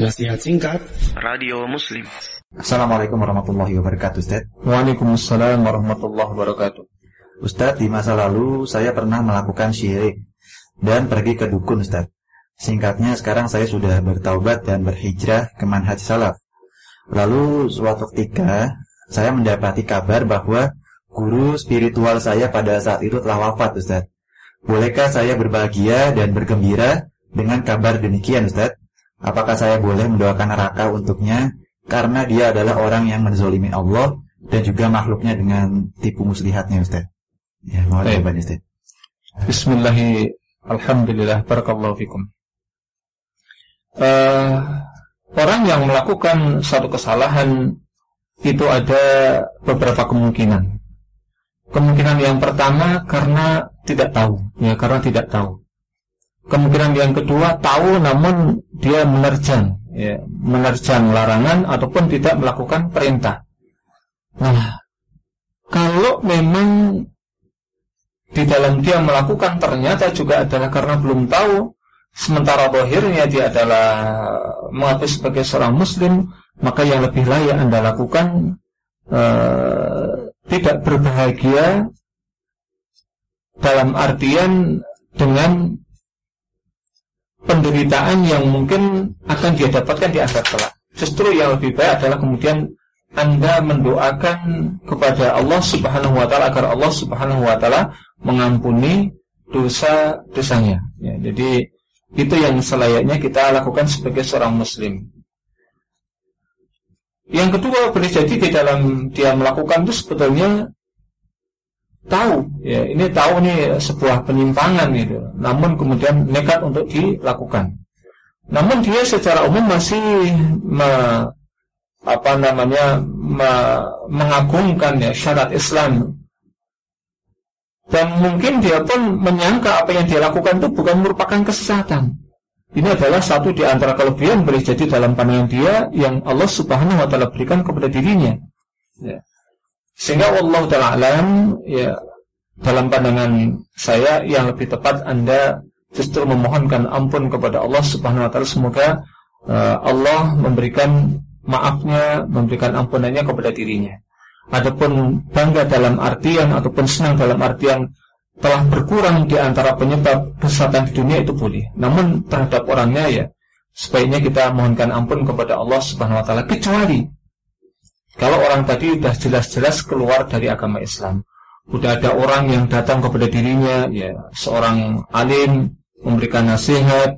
Nasihat singkat. Radio Muslim. Assalamualaikum warahmatullahi wabarakatuh Ustaz. Waalaikumsalam warahmatullahi wabarakatuh. Ustaz di masa lalu saya pernah melakukan syirik Dan pergi ke dukun Ustaz. Singkatnya sekarang saya sudah bertaubat dan berhijrah ke manhaj salaf. Lalu suatu ketika saya mendapati kabar bahwa guru spiritual saya pada saat itu telah wafat Ustaz. Bolehkah saya berbahagia dan bergembira dengan kabar demikian Ustaz? Apakah saya boleh mendoakan neraka untuknya karena dia adalah orang yang menzolimi Allah dan juga makhluknya dengan tipu muslihatnya Ustaz? Ya, mohon jawabannya Ustaz. Bismillahirrahmanirrahim. Alhamdulillah barakallahu fikum. Uh, orang yang melakukan satu kesalahan itu ada beberapa kemungkinan. Kemungkinan yang pertama karena tidak tahu, ya karena tidak tahu. Kemungkinan yang kedua tahu namun dia menerjang, ya, menerjang larangan ataupun tidak melakukan perintah. Nah, kalau memang di dalam dia melakukan ternyata juga adalah karena belum tahu, sementara bohirnya dia adalah mengaku sebagai seorang muslim, maka yang lebih layak anda lakukan uh, tidak berbahagia dalam artian dengan penderitaan yang mungkin akan dia dapatkan di akhirat kelak. Justru yang lebih baik adalah kemudian anda mendoakan kepada Allah Subhanahu wa taala agar Allah Subhanahu wa taala mengampuni dosa-dosanya. Ya, jadi itu yang selayaknya kita lakukan sebagai seorang muslim. Yang kedua boleh jadi di dalam dia melakukan itu sebetulnya tahu. Ya ini tahu nih sebuah penyimpangan gitu. Namun kemudian nekat untuk dilakukan. Namun dia secara umum masih me, apa namanya me, mengagungkan ya syarat Islam. Dan mungkin dia pun menyangka apa yang dia lakukan itu bukan merupakan kesesatan. Ini adalah satu di antara kelebihan boleh jadi dalam pandangan dia yang Allah Subhanahu wa taala berikan kepada dirinya. Ya. Sehingga Allah Ta'ala ya dalam pandangan saya yang lebih tepat Anda justru memohonkan ampun kepada Allah Subhanahu wa taala semoga uh, Allah memberikan maafnya, memberikan ampunannya kepada dirinya. Adapun bangga dalam artian ataupun senang dalam artian telah berkurang di antara penyebab kesesatan di dunia itu boleh. Namun terhadap orangnya ya sebaiknya kita mohonkan ampun kepada Allah Subhanahu wa taala kecuali kalau orang tadi sudah jelas-jelas keluar dari agama Islam, sudah ada orang yang datang kepada dirinya, ya seorang alim memberikan nasihat,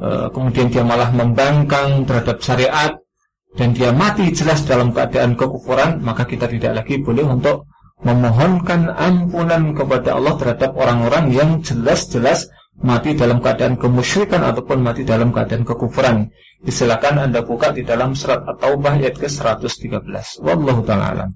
e, kemudian dia malah membangkang terhadap syariat dan dia mati jelas dalam keadaan kekufuran, maka kita tidak lagi boleh untuk memohonkan ampunan kepada Allah terhadap orang-orang yang jelas-jelas mati dalam keadaan kemusyrikan ataupun mati dalam keadaan kekufuran. Silakan Anda buka di dalam surat At-Taubah ayat ke-113. Wallahu taala alam.